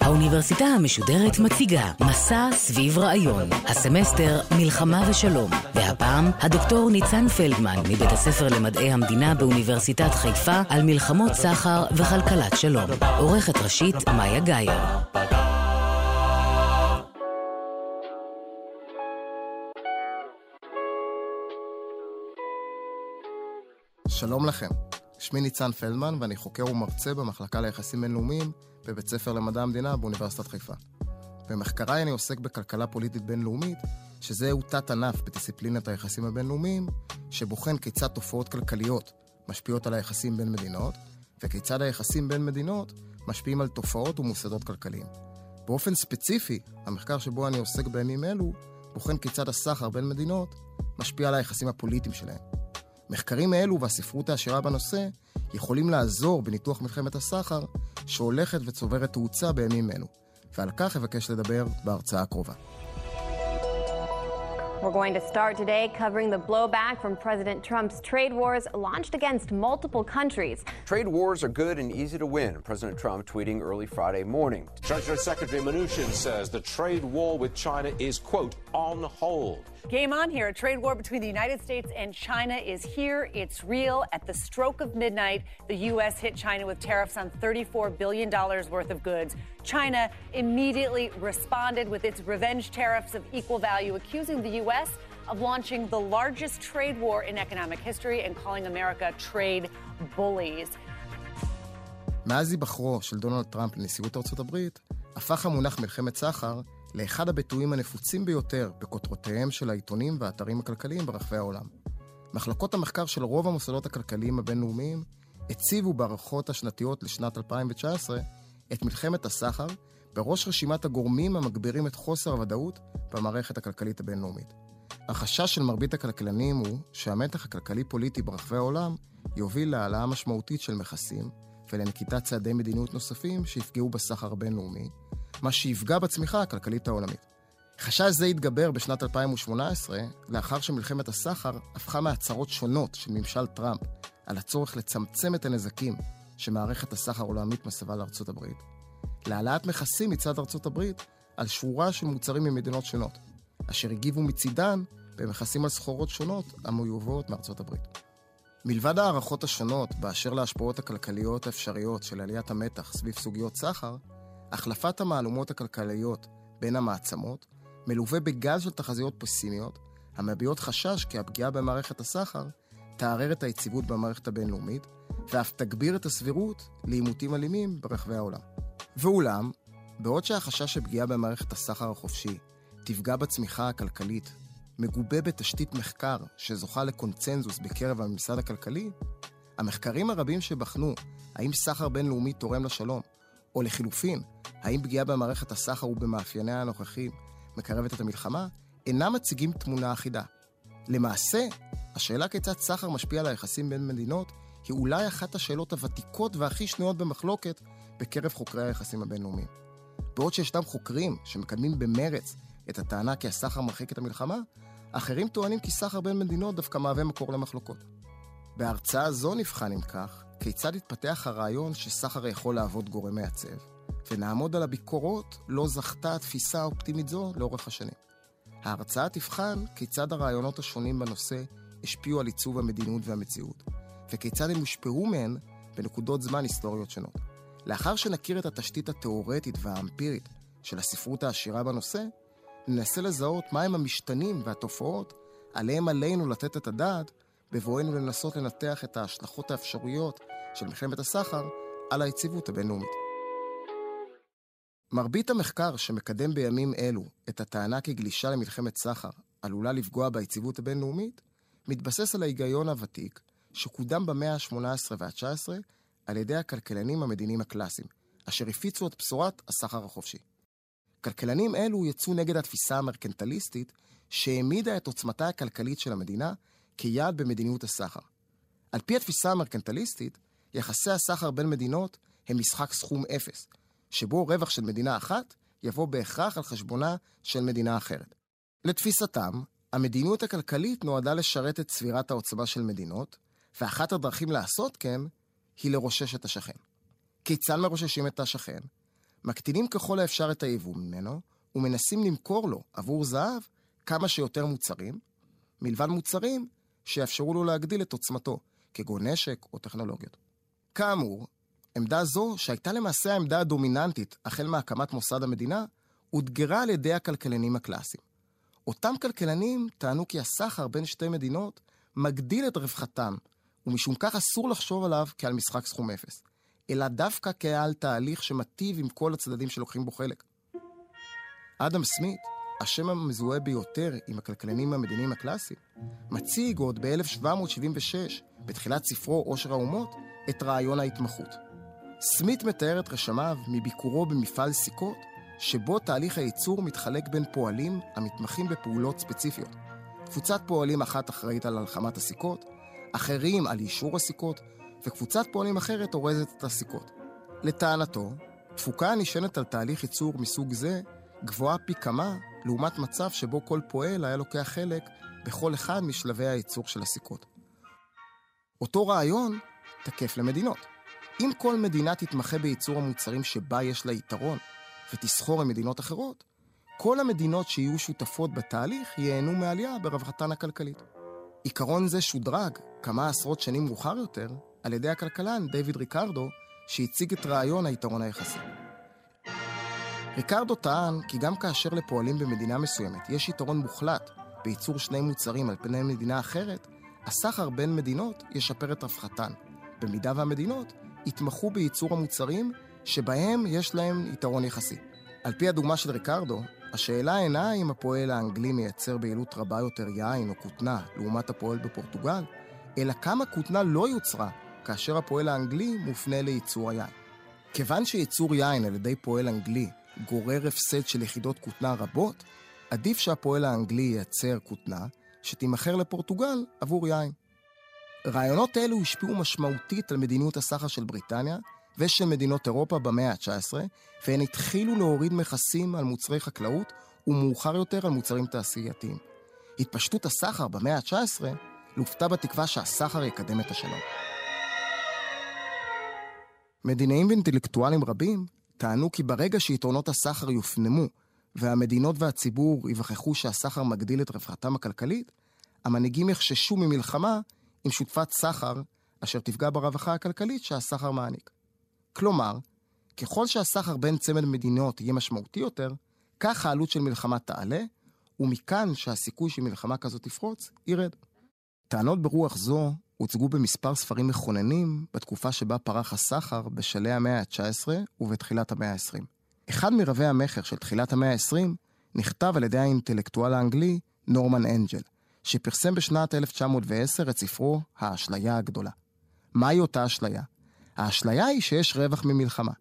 האוניברסיטה המשודרת מציגה מסע סביב רעיון, הסמסטר מלחמה ושלום, והפעם הדוקטור ניצן פלדמן מבית הספר למדעי המדינה באוניברסיטת חיפה על מלחמות סחר וכלכלת שלום. עורכת ראשית מאיה גאייר. שלום לכם, שמי ניצן פלדמן ואני חוקר ומרצה במחלקה ליחסים בינלאומיים בבית ספר למדע המדינה באוניברסיטת חיפה. במחקריי אני עוסק בכלכלה פוליטית בינלאומית, שזהו תת-ענף בדיסציפלינת היחסים הבינלאומיים, שבוחן כיצד תופעות כלכליות משפיעות על היחסים בין מדינות, וכיצד היחסים בין מדינות משפיעים על תופעות ומוסדות כלכליים. באופן ספציפי, המחקר שבו אני עוסק בימים אלו, בוחן כיצד הסחר בין מדינות משפיע על היחסים הפוליטיים שלהם. מחקרים אלו והספרות העשירה בנושא יכולים לעזור בניתוח מלחמת הסחר שהולכת וצוברת תאוצה בימים אלו, ועל כך אבקש לדבר בהרצאה הקרובה. We're going to start today covering the blowback from President Trump's trade wars launched against multiple countries. Trade wars are good and easy to win, President Trump tweeting early Friday morning. Treasury Secretary Mnuchin says the trade war with China is, quote, on hold. Game on here. A trade war between the United States and China is here. It's real. At the stroke of midnight, the U.S. hit China with tariffs on $34 billion worth of goods. China immediately responded with its revenge tariffs of equal value, accusing the U.S. of launching the largest trade war in economic history and calling America trade bullies. מאז היבחרו של דונלד טראמפ לנשיאות ארצות הברית, הפך המונח מלחמת סחר לאחד הביטויים הנפוצים ביותר בכותרותיהם של העיתונים והאתרים הכלכליים ברחבי העולם. מחלקות המחקר של רוב המוסדות הכלכליים הבינלאומיים הציבו בהערכות השנתיות לשנת 2019 את מלחמת הסחר בראש רשימת הגורמים המגבירים את חוסר הוודאות במערכת הכלכלית הבינלאומית. החשש של מרבית הכלכלנים הוא שהמתח הכלכלי-פוליטי ברחבי העולם יוביל להעלאה משמעותית של מכסים ולנקיטת צעדי מדיניות נוספים שיפגעו בסחר הבינלאומי, מה שיפגע בצמיחה הכלכלית העולמית. חשש זה התגבר בשנת 2018, לאחר שמלחמת הסחר הפכה מהצהרות שונות של ממשל טראמפ על הצורך לצמצם את הנזקים שמערכת הסחר העולמית מסבה לארצות הברית, להעלאת מכסים מצד ארצות הברית על שורה של מוצרים ממדינות שונות, אשר הגיבו מצידן במכסים על סחורות שונות המיובאות מארצות הברית. מלבד ההערכות השונות באשר להשפעות הכלכליות האפשריות של עליית המתח סביב סוגיות סחר, החלפת המהלומות הכלכליות בין המעצמות מלווה בגל של תחזיות פסימיות, המביעות חשש כי הפגיעה במערכת הסחר תערער את היציבות במערכת הבינלאומית, ואף תגביר את הסבירות לעימותים אלימים ברחבי העולם. ואולם, בעוד שהחשש שפגיעה במערכת הסחר החופשי תפגע בצמיחה הכלכלית, מגובה בתשתית מחקר שזוכה לקונצנזוס בקרב הממסד הכלכלי, המחקרים הרבים שבחנו האם סחר בינלאומי תורם לשלום, או לחילופין, האם פגיעה במערכת הסחר ובמאפייניה הנוכחים מקרבת את המלחמה, אינם מציגים תמונה אחידה. למעשה, השאלה כיצד סחר משפיע על היחסים בין מדינות היא אולי אחת השאלות הוותיקות והכי שנויות במחלוקת בקרב חוקרי היחסים הבינלאומיים. בעוד שישנם חוקרים שמקדמים במרץ את הטענה כי הסחר מרחיק את המלחמה, אחרים טוענים כי סחר בין מדינות דווקא מהווה מקור למחלוקות. בהרצאה זו נבחן, אם כך, כיצד התפתח הרעיון שסחר יכול להוות גורם מייצב, ונעמוד על הביקורות לא זכתה התפיסה האופטימית זו לאורך השנים. ההרצאה תבחן כיצד הרעיונות השונים בנושא השפיעו על עיצוב המדיניות והמציאות, וכיצד הם הושפעו מהן בנקודות זמן היסטוריות שונות. לאחר שנכיר את התשתית התאורטית והאמפירית של הספרות העשירה בנושא, ננסה לזהות מהם המשתנים והתופעות עליהם עלינו לתת את הדעת בבואנו לנסות לנתח את ההשלכות האפשריות של מלחמת הסחר על היציבות הבינלאומית. מרבית המחקר שמקדם בימים אלו את הטענה כי גלישה למלחמת סחר עלולה לפגוע ביציבות הבינלאומית, מתבסס על ההיגיון הוותיק שקודם במאה ה-18 וה-19 על ידי הכלכלנים המדיניים הקלאסיים, אשר הפיצו את בשורת הסחר החופשי. כלכלנים אלו יצאו נגד התפיסה המרקנטליסטית שהעמידה את עוצמתה הכלכלית של המדינה כיעד במדיניות הסחר. על פי התפיסה המרקנטליסטית, יחסי הסחר בין מדינות הם משחק סכום אפס, שבו רווח של מדינה אחת יבוא בהכרח על חשבונה של מדינה אחרת. לתפיסתם, המדיניות הכלכלית נועדה לשרת את צבירת העוצמה של מדינות, ואחת הדרכים לעשות כן היא לרושש את השכן. כיצד מרוששים את השכן? מקטינים ככל האפשר את היבוא ממנו, ומנסים למכור לו עבור זהב כמה שיותר מוצרים, מלבד מוצרים שיאפשרו לו להגדיל את עוצמתו, כגון נשק או טכנולוגיות. כאמור, עמדה זו, שהייתה למעשה העמדה הדומיננטית החל מהקמת מוסד המדינה, אותגרה על ידי הכלכלנים הקלאסיים. אותם כלכלנים טענו כי הסחר בין שתי מדינות מגדיל את רווחתם, ומשום כך אסור לחשוב עליו כעל משחק סכום אפס, אלא דווקא כעל תהליך שמטיב עם כל הצדדים שלוקחים בו חלק. אדם סמית, השם המזוהה ביותר עם הכלכלנים המדיניים הקלאסיים, מציג עוד ב-1776, בתחילת ספרו עושר האומות, את רעיון ההתמחות. סמית מתאר את רשמיו מביקורו במפעל סיכות, שבו תהליך הייצור מתחלק בין פועלים המתמחים בפעולות ספציפיות. קבוצת פועלים אחת אחראית על הלחמת הסיכות, אחרים על אישור הסיכות, וקבוצת פועלים אחרת אורזת את הסיכות. לטענתו, תפוקה הנשענת על תהליך ייצור מסוג זה גבוהה פי כמה לעומת מצב שבו כל פועל היה לוקח חלק בכל אחד משלבי הייצור של הסיכות. אותו רעיון תקף למדינות. אם כל מדינה תתמחה בייצור המוצרים שבה יש לה יתרון ותסחור עם מדינות אחרות, כל המדינות שיהיו שותפות בתהליך ייהנו מעלייה ברווחתן הכלכלית. עיקרון זה שודרג כמה עשרות שנים מאוחר יותר על ידי הכלכלן דיוויד ריקרדו, שהציג את רעיון היתרון היחסי. ריקרדו טען כי גם כאשר לפועלים במדינה מסוימת יש יתרון מוחלט בייצור שני מוצרים על פני מדינה אחרת, הסחר בין מדינות ישפר את רווחתן, במידה והמדינות יתמכו בייצור המוצרים שבהם יש להם יתרון יחסי. על פי הדוגמה של ריקרדו, השאלה אינה אם הפועל האנגלי מייצר ביעילות רבה יותר יין או כותנה לעומת הפועל בפורטוגל, אלא כמה כותנה לא יוצרה כאשר הפועל האנגלי מופנה לייצור היין. כיוון שייצור יין על ידי פועל אנגלי גורר הפסד של יחידות כותנה רבות, עדיף שהפועל האנגלי ייצר כותנה שתימכר לפורטוגל עבור יין. רעיונות אלו השפיעו משמעותית על מדיניות הסחר של בריטניה ושל מדינות אירופה במאה ה-19, והן התחילו להוריד מכסים על מוצרי חקלאות ומאוחר יותר על מוצרים תעשייתיים. התפשטות הסחר במאה ה-19 לופתה בתקווה שהסחר יקדם את השלום. מדינאים ואינטלקטואלים רבים טענו כי ברגע שיתרונות הסחר יופנמו והמדינות והציבור יווכחו שהסחר מגדיל את רווחתם הכלכלית, המנהיגים יחששו ממלחמה עם שותפת סחר אשר תפגע ברווחה הכלכלית שהסחר מעניק. כלומר, ככל שהסחר בין צמד מדינות יהיה משמעותי יותר, כך העלות של מלחמה תעלה, ומכאן שהסיכוי שמלחמה כזאת תפרוץ, ירד. טענות ברוח זו הוצגו במספר ספרים מכוננים בתקופה שבה פרח הסחר בשלהי המאה ה-19 ובתחילת המאה ה-20. אחד מרבי המכר של תחילת המאה ה-20 נכתב על ידי האינטלקטואל האנגלי נורמן אנג'ל, שפרסם בשנת 1910 את ספרו "האשליה הגדולה". מהי אותה אשליה? האשליה היא שיש רווח ממלחמה.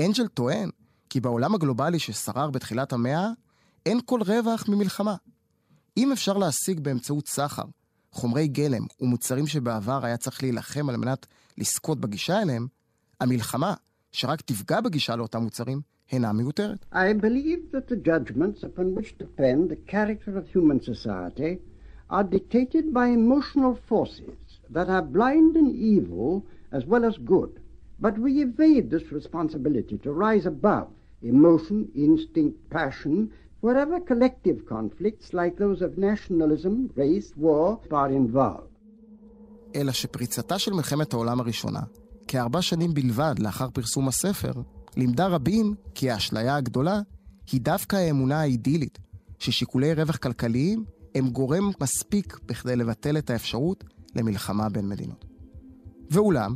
אנג'ל טוען כי בעולם הגלובלי ששרר בתחילת המאה, אין כל רווח ממלחמה. אם אפשר להשיג באמצעות סחר חומרי גלם ומוצרים שבעבר היה צריך להילחם על מנת לזכות בגישה אליהם, המלחמה, שרק תפגע בגישה לאותם מוצרים, אינה מיותרת. But we evade this responsibility to rise above emotion, instinct, passion, wherever collective conflicts like those of nationalism, race, war are involved. אלא שפריצתה של מלחמת העולם הראשונה, כארבע שנים בלבד לאחר פרסום הספר, לימדה רבים כי האשליה הגדולה היא דווקא האמונה האידילית, ששיקולי רווח כלכליים הם גורם מספיק בכדי לבטל את האפשרות למלחמה בין מדינות. ואולם,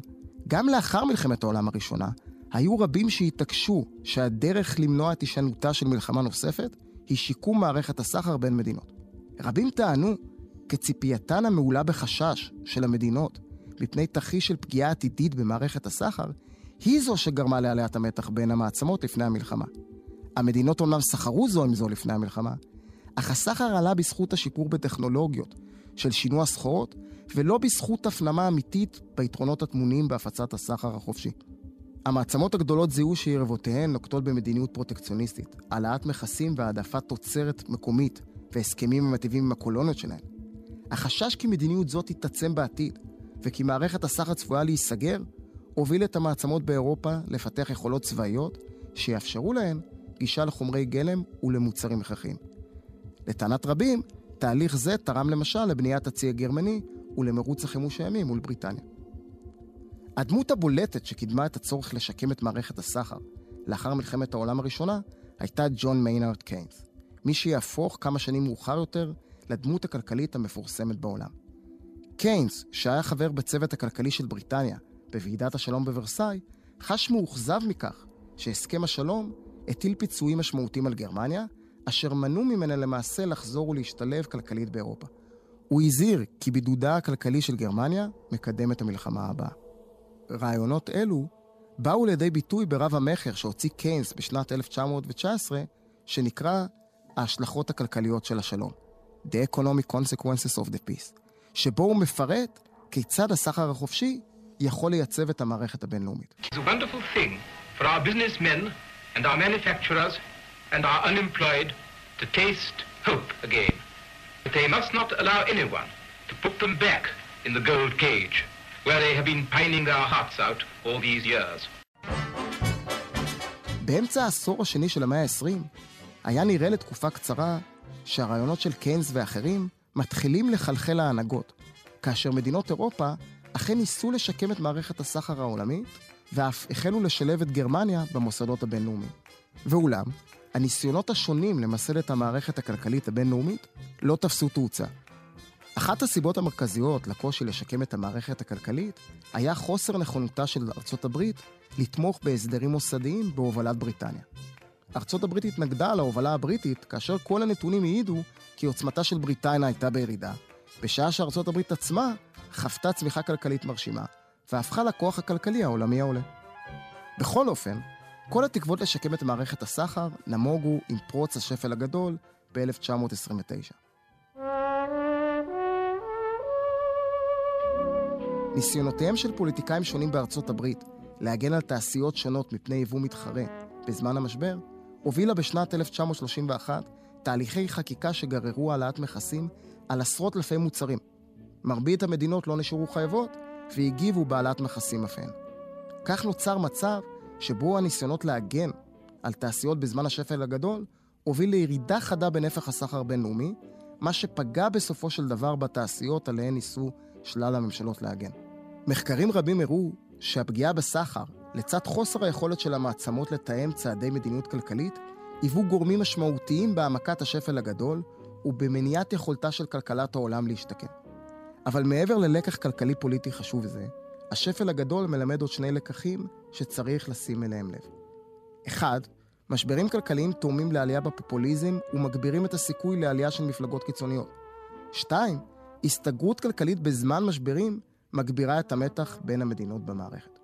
גם לאחר מלחמת העולם הראשונה, היו רבים שהתעקשו שהדרך למנוע את הישנותה של מלחמה נוספת היא שיקום מערכת הסחר בין מדינות. רבים טענו כי ציפייתן המעולה בחשש של המדינות מפני תרחיש של פגיעה עתידית במערכת הסחר, היא זו שגרמה לעליית המתח בין המעצמות לפני המלחמה. המדינות אומנם סחרו זו עם זו לפני המלחמה, אך הסחר עלה בזכות השיפור בטכנולוגיות של שינוע סחורות, ולא בזכות הפנמה אמיתית ביתרונות הטמונים בהפצת הסחר החופשי. המעצמות הגדולות זיהו שיריבותיהן נוקטות במדיניות פרוטקציוניסטית, העלאת מכסים והעדפת תוצרת מקומית והסכמים המטיבים עם הקולוניות שלהן. החשש כי מדיניות זו תתעצם בעתיד, וכי מערכת הסחר צפויה להיסגר, הוביל את המעצמות באירופה לפתח יכולות צבאיות שיאפשרו להן גישה לחומרי גלם ולמוצרים הכרחיים. לטענת רבים, תהליך זה תרם למשל לבניית הצי הגרמני ולמרוץ החימוש הימי מול בריטניה. הדמות הבולטת שקידמה את הצורך לשקם את מערכת הסחר לאחר מלחמת העולם הראשונה הייתה ג'ון מיינארד קיינס, מי שיהפוך כמה שנים מאוחר יותר לדמות הכלכלית המפורסמת בעולם. קיינס, שהיה חבר בצוות הכלכלי של בריטניה בוועידת השלום בוורסאי, חש מאוכזב מכך שהסכם השלום הטיל פיצויים משמעותיים על גרמניה, אשר מנעו ממנה למעשה לחזור ולהשתלב כלכלית באירופה. הוא הזהיר כי בידודה הכלכלי של גרמניה מקדם את המלחמה הבאה. רעיונות אלו באו לידי ביטוי ברב המכר שהוציא קיינס בשנת 1919, שנקרא ההשלכות הכלכליות של השלום, The Economic Consequences of the Peace, שבו הוא מפרט כיצד הסחר החופשי יכול לייצב את המערכת הבינלאומית. Businessmen and our manufacturers and our unemployed to taste hope again. But they must not allow anyone to put them back in the gold cage, where they have been pining their hearts out all these years. באמצע העשור השני של המאה ה-20, היה נראה לתקופה קצרה שהרעיונות של קיינס ואחרים מתחילים לחלחל להנהגות, כאשר מדינות אירופה אכן ניסו לשקם את מערכת הסחר העולמית, ואף החלו לשלב את גרמניה במוסדות הבינלאומיים. ואולם, הניסיונות השונים למסד את המערכת הכלכלית הבינלאומית לא תפסו תאוצה. אחת הסיבות המרכזיות לקושי לשקם את המערכת הכלכלית היה חוסר נכונותה של ארצות הברית לתמוך בהסדרים מוסדיים בהובלת בריטניה. ארצות הברית התנגדה להובלה הבריטית כאשר כל הנתונים העידו כי עוצמתה של בריטניה הייתה בירידה, בשעה שארצות הברית עצמה חוותה צמיחה כלכלית מרשימה, והפכה לכוח הכלכלי העולמי העולה. בכל אופן, כל התקוות לשקם את מערכת הסחר נמוגו עם פרוץ השפל הגדול ב-1929. ניסיונותיהם של פוליטיקאים שונים בארצות הברית להגן על תעשיות שונות מפני יבוא מתחרה בזמן המשבר, הובילה בשנת 1931 תהליכי חקיקה שגררו העלאת מכסים על עשרות אלפי מוצרים. מרבית המדינות לא נשארו חייבות והגיבו בהעלאת מכסים אף הן. כך נוצר מצב שבו הניסיונות להגן על תעשיות בזמן השפל הגדול הוביל לירידה חדה בנפח הסחר הבינלאומי, מה שפגע בסופו של דבר בתעשיות עליהן ניסו שלל הממשלות להגן. מחקרים רבים הראו שהפגיעה בסחר, לצד חוסר היכולת של המעצמות לתאם צעדי מדיניות כלכלית, היוו גורמים משמעותיים בהעמקת השפל הגדול ובמניעת יכולתה של כלכלת העולם להשתקם. אבל מעבר ללקח כלכלי-פוליטי חשוב זה, השפל הגדול מלמד עוד שני לקחים שצריך לשים אליהם לב. אחד, משברים כלכליים תורמים לעלייה בפופוליזם ומגבירים את הסיכוי לעלייה של מפלגות קיצוניות. שתיים, הסתגרות כלכלית בזמן משברים מגבירה את המתח בין המדינות במערכת.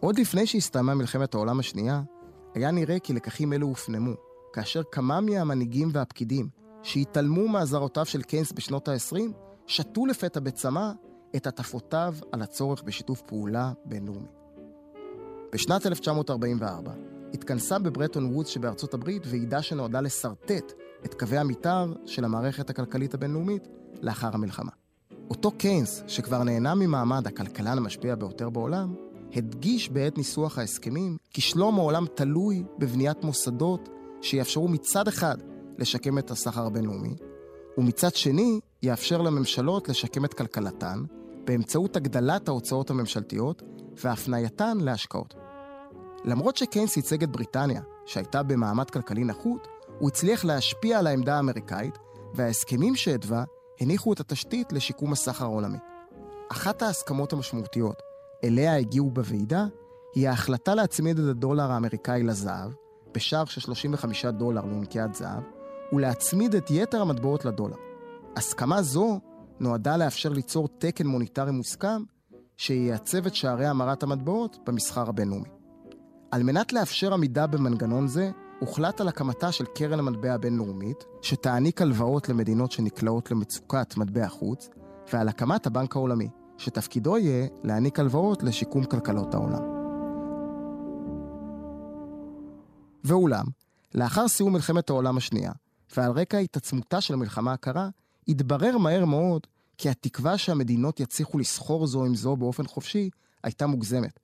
עוד לפני שהסתיימה מלחמת העולם השנייה, היה נראה כי לקחים אלו הופנמו, כאשר כמה מהמנהיגים והפקידים שהתעלמו מאזהרותיו של קיינס בשנות ה-20, שתו לפתע בצמא את הטפותיו על הצורך בשיתוף פעולה בינלאומי. בשנת 1944 התכנסה בברטון וודס שבארצות הברית ועידה שנועדה לשרטט את קווי המתאר של המערכת הכלכלית הבינלאומית לאחר המלחמה. אותו קיינס, שכבר נהנה ממעמד הכלכלן המשפיע ביותר בעולם, הדגיש בעת ניסוח ההסכמים כי שלום העולם תלוי בבניית מוסדות שיאפשרו מצד אחד לשקם את הסחר הבינלאומי, ומצד שני יאפשר לממשלות לשקם את כלכלתן באמצעות הגדלת ההוצאות הממשלתיות והפנייתן להשקעות. למרות שקיינס ייצג את בריטניה, שהייתה במעמד כלכלי נחות, הוא הצליח להשפיע על העמדה האמריקאית, וההסכמים שהתווה הניחו את התשתית לשיקום הסחר העולמי. אחת ההסכמות המשמעותיות אליה הגיעו בוועידה היא ההחלטה להצמיד את הדולר האמריקאי לזהב, בשער של 35 דולר לנקיית זהב, ולהצמיד את יתר המטבעות לדולר. הסכמה זו נועדה לאפשר ליצור תקן מוניטרי מוסכם שייצב את שערי המרת המטבעות במסחר הבינלאומי. על מנת לאפשר עמידה במנגנון זה, הוחלט על הקמתה של קרן המטבע הבינלאומית, שתעניק הלוואות למדינות שנקלעות למצוקת מטבע חוץ, ועל הקמת הבנק העולמי, שתפקידו יהיה להעניק הלוואות לשיקום כלכלות העולם. ואולם, לאחר סיום מלחמת העולם השנייה, ועל רקע התעצמותה של המלחמה הקרה, התברר מהר מאוד כי התקווה שהמדינות יצליחו לסחור זו עם זו באופן חופשי הייתה מוגזמת,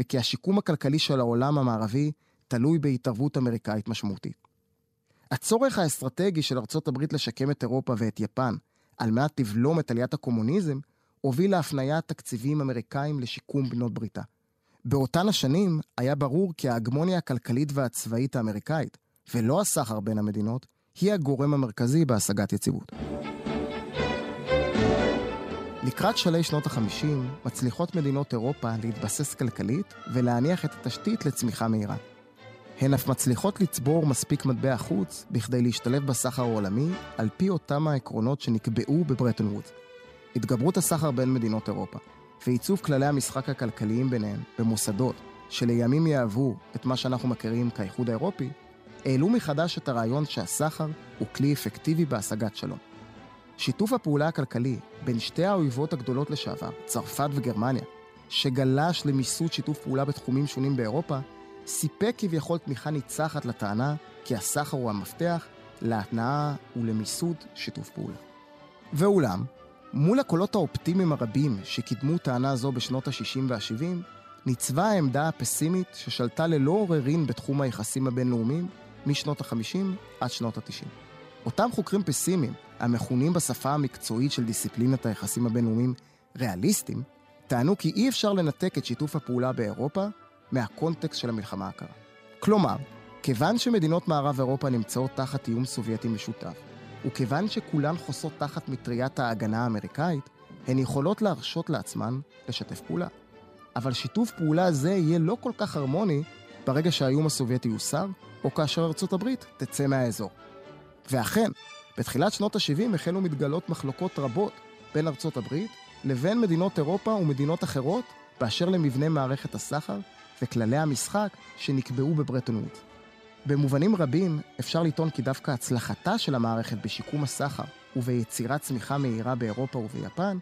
וכי השיקום הכלכלי של העולם המערבי תלוי בהתערבות אמריקאית משמעותית. הצורך האסטרטגי של ארצות הברית לשקם את אירופה ואת יפן על מנת לבלום את עליית הקומוניזם, הוביל להפניית תקציבים אמריקאים לשיקום בנות בריתה. באותן השנים היה ברור כי ההגמוניה הכלכלית והצבאית האמריקאית, ולא הסחר בין המדינות, היא הגורם המרכזי בהשגת יציבות. לקראת שלהי שנות ה-50 מצליחות מדינות אירופה להתבסס כלכלית ולהניח את התשתית לצמיחה מהירה. הן אף מצליחות לצבור מספיק מטבע חוץ בכדי להשתלב בסחר העולמי על פי אותם העקרונות שנקבעו בברטון וודס. התגברות הסחר בין מדינות אירופה ועיצוב כללי המשחק הכלכליים ביניהם במוסדות שלימים יהוו את מה שאנחנו מכירים כאיחוד האירופי, העלו מחדש את הרעיון שהסחר הוא כלי אפקטיבי בהשגת שלום. שיתוף הפעולה הכלכלי בין שתי האויבות הגדולות לשעבר, צרפת וגרמניה, שגלש למיסוד שיתוף פעולה בתחומים שונים באירופה, סיפק כביכול תמיכה ניצחת לטענה כי הסחר הוא המפתח להתנעה ולמיסוד שיתוף פעולה. ואולם, מול הקולות האופטימיים הרבים שקידמו טענה זו בשנות ה-60 וה-70, ניצבה העמדה הפסימית ששלטה ללא עוררין בתחום היחסים הבינלאומיים משנות ה-50 עד שנות ה-90. אותם חוקרים פסימיים, המכונים בשפה המקצועית של דיסציפלינת היחסים הבינלאומיים ריאליסטים, טענו כי אי אפשר לנתק את שיתוף הפעולה באירופה מהקונטקסט של המלחמה הקרה. כלומר, כיוון שמדינות מערב אירופה נמצאות תחת איום סובייטי משותף, וכיוון שכולן חוסות תחת מטריית ההגנה האמריקאית, הן יכולות להרשות לעצמן לשתף פעולה. אבל שיתוף פעולה זה יהיה לא כל כך הרמוני ברגע שהאיום הסובייטי יוסר, או כאשר ארצות הברית תצא מהאזור. ואכן, בתחילת שנות ה-70 החלו מתגלות מחלוקות רבות בין ארצות הברית לבין מדינות אירופה ומדינות אחרות באשר למבנה מערכת הסחר וכללי המשחק שנקבעו בברטון וודס. במובנים רבים אפשר לטעון כי דווקא הצלחתה של המערכת בשיקום הסחר וביצירת צמיחה מהירה באירופה וביפן,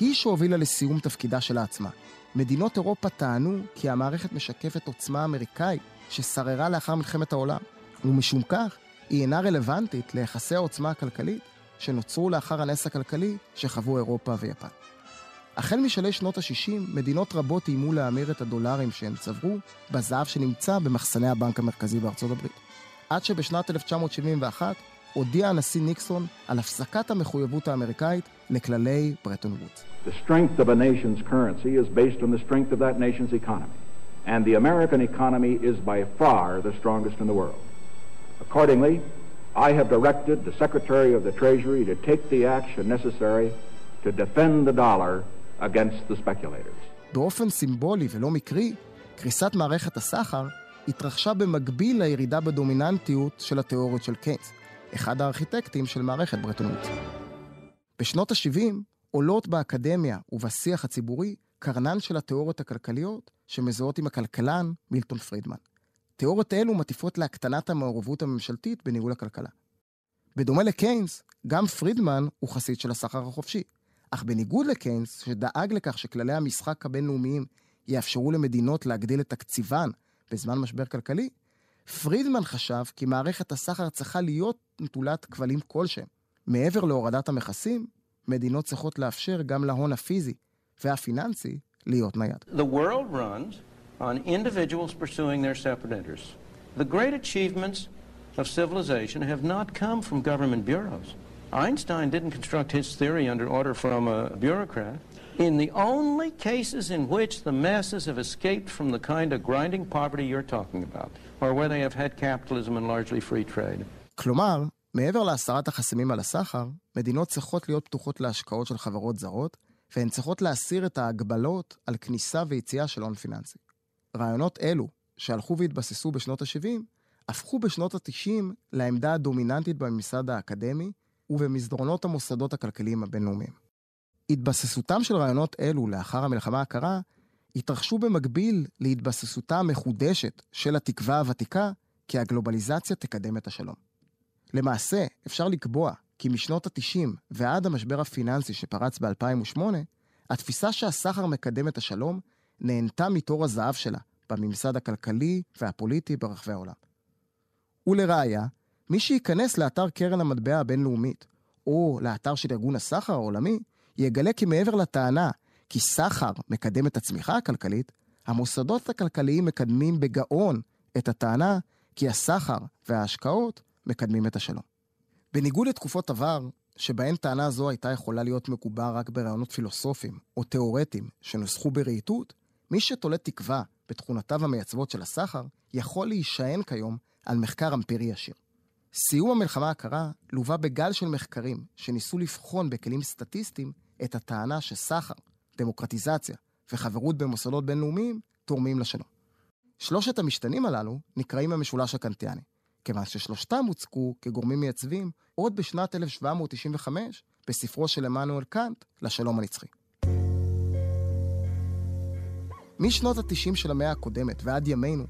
היא שהובילה לסיום תפקידה שלה עצמה. מדינות אירופה טענו כי המערכת משקפת עוצמה אמריקאית ששררה לאחר מלחמת העולם, ומשום כך היא אינה רלוונטית ליחסי העוצמה הכלכלית שנוצרו לאחר הנס הכלכלי שחוו אירופה ויפן. החל משלהי שנות ה-60, מדינות רבות איימו להמיר את הדולרים שהן צברו בזהב שנמצא במחסני הבנק המרכזי בארצות הברית. עד שבשנת 1971 הודיע הנשיא ניקסון על הפסקת המחויבות האמריקאית לכללי ברטון וודס. And the American economy is by far the strongest in the world. Accordingly, I have directed the Secretary of the Treasury to take the action necessary to defend the dollar against the speculators. באופן סימבולי ולא מקרי, קריסת מערכת הסחר התרחשה במקביל לירידה בדומיננטיות של התיאוריות של קיינס, אחד הארכיטקטים של מערכת ברטון וודס. בשנות ה-70 עולות באקדמיה ובשיח הציבורי קרנן של התיאוריות הכלכליות שמזוהות עם הכלכלן מילטון פרידמן. תיאוריות אלו מטיפות להקטנת המעורבות הממשלתית בניהול הכלכלה. בדומה לקיינס, גם פרידמן הוא חסיד של הסחר החופשי. אך בניגוד לקיינס, שדאג לכך שכללי המשחק הבינלאומיים יאפשרו למדינות להגדיל את תקציבן בזמן משבר כלכלי, פרידמן חשב כי מערכת הסחר צריכה להיות נטולת כבלים כלשהם. מעבר להורדת המכסים, מדינות צריכות לאפשר גם להון הפיזי והפיננסי להיות נייד. The world runs on individuals pursuing their separate interests. The great achievements of civilization have not come from government bureaus. Einstein didn't construct his theory under order from a bureaucrat. In the only cases in which the masses have escaped from the kind of grinding poverty you're talking about, or where they have had capitalism and largely free trade. כלומר, מעבר להסרת החסמים על הסחר, מדינות צריכות להיות פתוחות להשקעות של חברות זרות, והן צריכות להסיר את ההגבלות על כניסה ויציאה של הון פיננסי. רעיונות אלו, שהלכו והתבססו בשנות ה-70, הפכו בשנות ה-90 לעמדה הדומיננטית בממסד האקדמי ובמסדרונות המוסדות הכלכליים הבינלאומיים. התבססותם של רעיונות אלו לאחר המלחמה הקרה התרחשו במקביל להתבססותה המחודשת של התקווה הוותיקה כי הגלובליזציה תקדם את השלום. למעשה, אפשר לקבוע כי משנות ה-90 ועד המשבר הפיננסי שפרץ ב-2008, התפיסה שהסחר מקדם את השלום נהנתה מתור הזהב שלה בממסד הכלכלי והפוליטי ברחבי העולם. ולראיה, מי שייכנס לאתר קרן המטבע הבינלאומית, או לאתר של ארגון הסחר העולמי, יגלה כי מעבר לטענה כי סחר מקדם את הצמיחה הכלכלית, המוסדות הכלכליים מקדמים בגאון את הטענה כי הסחר וההשקעות מקדמים את השלום. בניגוד לתקופות עבר, שבהן טענה זו הייתה יכולה להיות מגובה רק ברעיונות פילוסופיים או תיאורטיים שנוסחו ברהיטות, מי שתולה תקווה בתכונותיו המייצבות של הסחר, יכול להישען כיום על מחקר אמפירי ישיר. סיום המלחמה הקרה לווה בגל של מחקרים שניסו לבחון בכלים סטטיסטיים את הטענה שסחר, דמוקרטיזציה וחברות במוסדות בינלאומיים תורמים לשלום. שלושת המשתנים הללו נקראים המשולש הקנטיאני, כיוון ששלושתם הוצגו כגורמים מייצבים עוד בשנת 1795 בספרו של עמנואל קאנט, לשלום הנצחי. משנות ה-90 של המאה הקודמת ועד ימינו,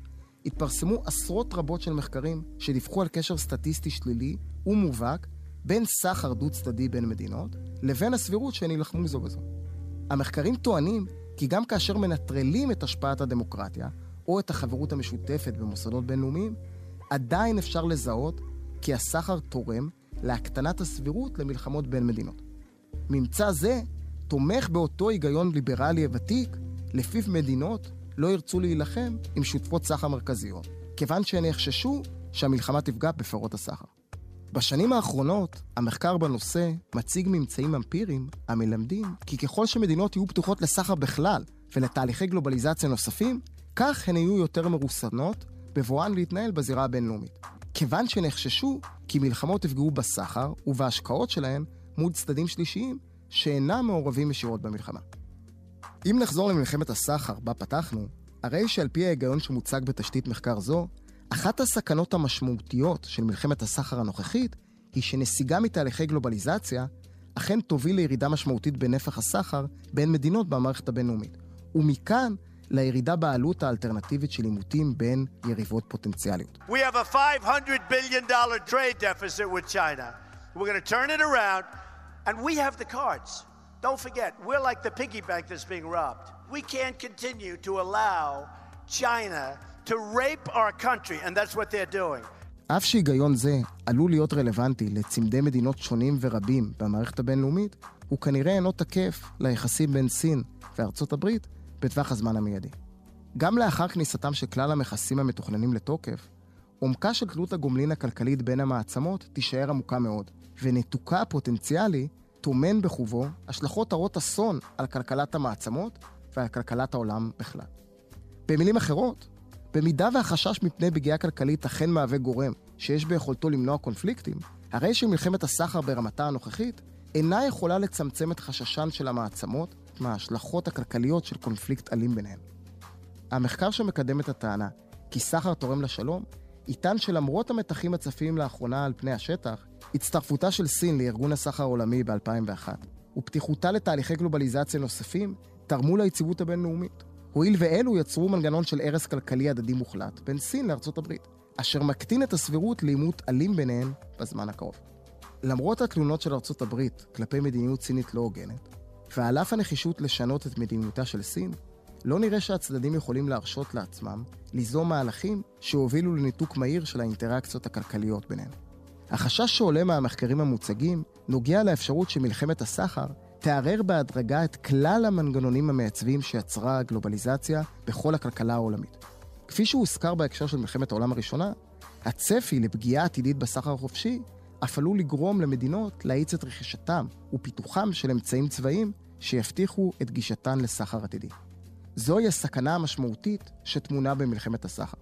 התפרסמו עשרות רבות של מחקרים שדיווחו על קשר סטטיסטי שלילי ומובהק בין סחר דו-צדדי בין מדינות לבין הסבירות שהן יילחמו זו בזו. המחקרים טוענים כי גם כאשר מנטרלים את השפעת הדמוקרטיה או את החברות המשותפת במוסדות בינלאומיים, עדיין אפשר לזהות כי הסחר תורם להקטנת הסבירות למלחמות בין מדינות. ממצא זה תומך באותו היגיון ליברלי ותיק, לפיו מדינות לא ירצו להילחם עם שותפות סחר מרכזיות, כיוון שהן יחששו שהמלחמה תפגע בפירות הסחר. בשנים האחרונות, המחקר בנושא מציג ממצאים אמפיריים המלמדים כי ככל שמדינות יהיו פתוחות לסחר בכלל ולתהליכי גלובליזציה נוספים, כך הן יהיו יותר מרוסנות בבואן להתנהל בזירה הבינלאומית. כיוון שנחששו כי מלחמות יפגעו בסחר ובהשקעות שלהן מול צדדים שלישיים שאינם מעורבים ישירות במלחמה. אם נחזור למלחמת הסחר בה פתחנו, הרי שעל פי ההיגיון שמוצג בתשתית מחקר זו, אחת הסכנות המשמעותיות של מלחמת הסחר הנוכחית היא שנסיגה מתהליכי גלובליזציה אכן תוביל לירידה משמעותית בנפח הסחר בין מדינות במערכת הבינלאומית. ומכאן לירידה בעלות האלטרנטיבית של עימותים בין יריבות פוטנציאליות. We have a 500 billion dollar trade deficit with China. We're going to turn it around and we have the cards. Don't forget, we're like the piggy bank that's being robbed. We can't continue to allow China to rape our country, and that's what they're doing. אף שהיגיון זה עלול להיות רלוונטי לצמדי מדינות שונים ורבים במערכת הבינלאומית, הוא כנראה אינו תקף ליחסים בין סין וארצות הברית בטווח הזמן המיידי. גם לאחר כניסתם של כלל המכסים המתוכננים לתוקף, עומקה של תלות הגומלין הכלכלית בין המעצמות תישאר עמוקה מאוד, וניתוקה הפוטנציאלי טומן בחובו השלכות הרות אסון על כלכלת המעצמות ועל כלכלת העולם בכלל. במילים אחרות, במידה והחשש מפני פגיעה כלכלית אכן מהווה גורם שיש ביכולתו למנוע קונפליקטים, הרי שמלחמת הסחר ברמתה הנוכחית אינה יכולה לצמצם את חששן של המעצמות מההשלכות הכלכליות של קונפליקט אלים ביניהן. המחקר שמקדם את הטענה כי סחר תורם לשלום, יטען שלמרות המתחים הצפים לאחרונה על פני השטח, הצטרפותה של סין לארגון הסחר העולמי ב-2001 ופתיחותה לתהליכי גלובליזציה נוספים תרמו ליציבות הבינלאומית. הואיל ואלו יצרו מנגנון של הרס כלכלי הדדי מוחלט בין סין לארצות הברית, אשר מקטין את הסבירות לעימות אלים ביניהן בזמן הקרוב. למרות התלונות של ארצות הברית כלפי מדיניות סינית לא הוגנת, ועל אף הנחישות לשנות את מדיניותה של סין, לא נראה שהצדדים יכולים להרשות לעצמם ליזום מהלכים שהובילו לניתוק מהיר של האינטראקציות הכלכליות ביניהם. החשש שעולה מהמחקרים המוצגים נוגע לאפשרות שמלחמת הסחר תערער בהדרגה את כלל המנגנונים המעצבים שיצרה הגלובליזציה בכל הכלכלה העולמית. כפי שהוזכר בהקשר של מלחמת העולם הראשונה, הצפי לפגיעה עתידית בסחר החופשי אף עלול לגרום למדינות להאיץ את רכישתם ופיתוחם של אמצעים צבאיים שיבטיחו את גישתן לסחר עתידי. זוהי הסכנה המשמעותית שטמונה במלחמת הסחר.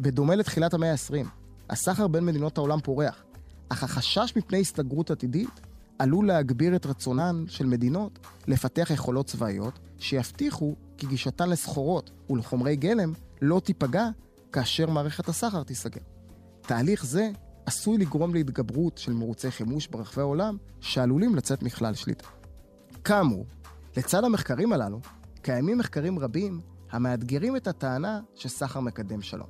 בדומה לתחילת המאה ה-20, הסחר בין מדינות העולם פורח, אך החשש מפני הסתגרות עתידית עלול להגביר את רצונן של מדינות לפתח יכולות צבאיות שיבטיחו כי גישתן לסחורות ולחומרי גלם לא תיפגע כאשר מערכת הסחר תיסגר. תהליך זה עשוי לגרום להתגברות של מרוצי חימוש ברחבי העולם שעלולים לצאת מכלל שליטה. כאמור, לצד המחקרים הללו, קיימים מחקרים רבים המאתגרים את הטענה שסחר מקדם שלום.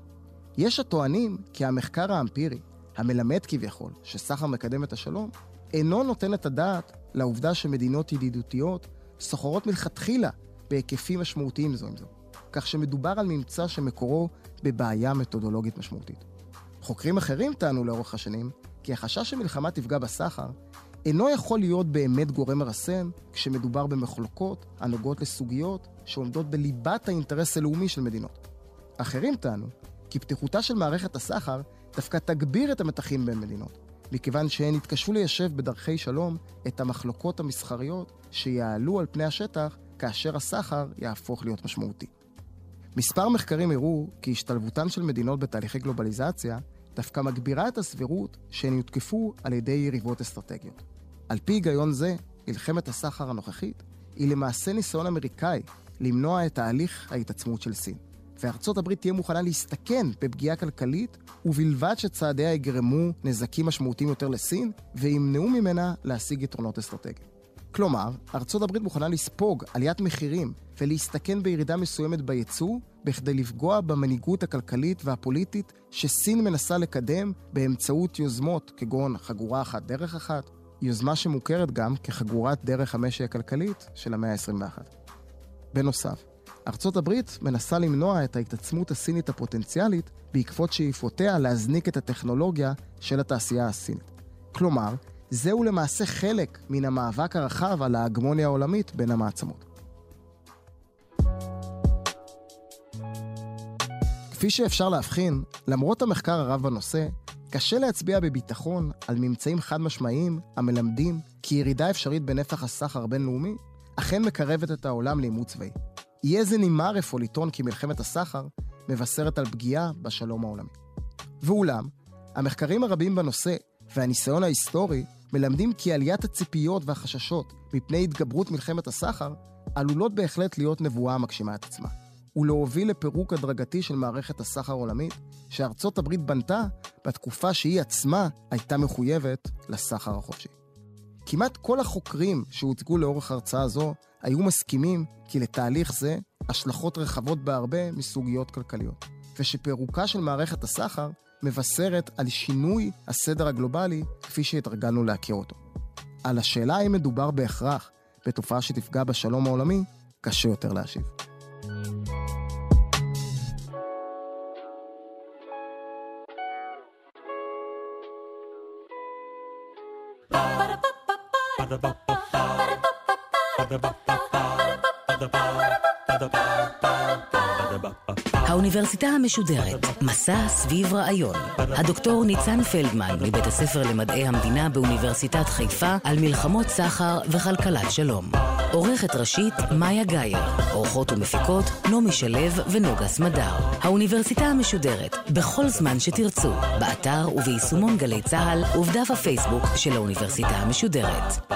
יש הטוענים כי המחקר האמפירי, המלמד כביכול שסחר מקדם את השלום, אינו נותן את הדעת לעובדה שמדינות ידידותיות סוחרות מלכתחילה בהיקפים משמעותיים זו עם זו, כך שמדובר על ממצא שמקורו בבעיה מתודולוגית משמעותית. חוקרים אחרים טענו לאורך השנים כי החשש שמלחמה תפגע בסחר אינו יכול להיות באמת גורם מרסן כשמדובר במחלוקות הנוגעות לסוגיות שעומדות בליבת האינטרס הלאומי של מדינות. אחרים טענו כי פתיחותה של מערכת הסחר דווקא תגביר את המתחים בין מדינות, מכיוון שהן יתקשו ליישב בדרכי שלום את המחלוקות המסחריות שיעלו על פני השטח כאשר הסחר יהפוך להיות משמעותי. מספר מחקרים הראו כי השתלבותן של מדינות בתהליכי גלובליזציה דווקא מגבירה את הסבירות שהן יותקפו על ידי יריבות אסטרטגיות. על פי היגיון זה, מלחמת הסחר הנוכחית היא למעשה ניסיון אמריקאי למנוע את תהליך ההתעצמות של סין. וארצות הברית תהיה מוכנה להסתכן בפגיעה כלכלית, ובלבד שצעדיה יגרמו נזקים משמעותיים יותר לסין, וימנעו ממנה להשיג יתרונות אסטרטגיים. כלומר, ארצות הברית מוכנה לספוג עליית מחירים ולהסתכן בירידה מסוימת בייצוא, בכדי לפגוע במנהיגות הכלכלית והפוליטית שסין מנסה לקדם באמצעות יוזמות כגון חגורה אחת דרך אחת, יוזמה שמוכרת גם כחגורת דרך המשי הכלכלית של המאה ה-21. בנוסף, ארצות הברית מנסה למנוע את ההתעצמות הסינית הפוטנציאלית בעקבות שאיפותיה להזניק את הטכנולוגיה של התעשייה הסינית. כלומר, זהו למעשה חלק מן המאבק הרחב על ההגמוניה העולמית בין המעצמות. כפי שאפשר להבחין, למרות המחקר הרב בנושא, קשה להצביע בביטחון על ממצאים חד משמעיים המלמדים כי ירידה אפשרית בנפח הסחר הבינלאומי אכן מקרבת את העולם לעימות צבאי. יהיה זה נימר אפוא לטעון כי מלחמת הסחר מבשרת על פגיעה בשלום העולמי. ואולם, המחקרים הרבים בנושא והניסיון ההיסטורי מלמדים כי עליית הציפיות והחששות מפני התגברות מלחמת הסחר עלולות בהחלט להיות נבואה מגשימה את עצמה, ולהוביל לפירוק הדרגתי של מערכת הסחר העולמית, שארצות הברית בנתה בתקופה שהיא עצמה הייתה מחויבת לסחר החופשי. כמעט כל החוקרים שהוצגו לאורך הרצאה זו היו מסכימים כי לתהליך זה השלכות רחבות בהרבה מסוגיות כלכליות, ושפירוקה של מערכת הסחר מבשרת על שינוי הסדר הגלובלי כפי שהתרגלנו להכיר אותו. על השאלה האם מדובר בהכרח בתופעה שתפגע בשלום העולמי, קשה יותר להשיב. האוניברסיטה המשודרת, מסע סביב רעיון. הדוקטור ניצן פלדמן, מבית הספר למדעי המדינה באוניברסיטת חיפה, על מלחמות סחר וכלכלת שלום. עורכת ראשית, מאיה גאייר. עורכות ומפיקות, נעמי שלו ונוגה סמדר. האוניברסיטה המשודרת, בכל זמן שתרצו, באתר וביישומון גלי צה"ל ובדף הפייסבוק של האוניברסיטה המשודרת.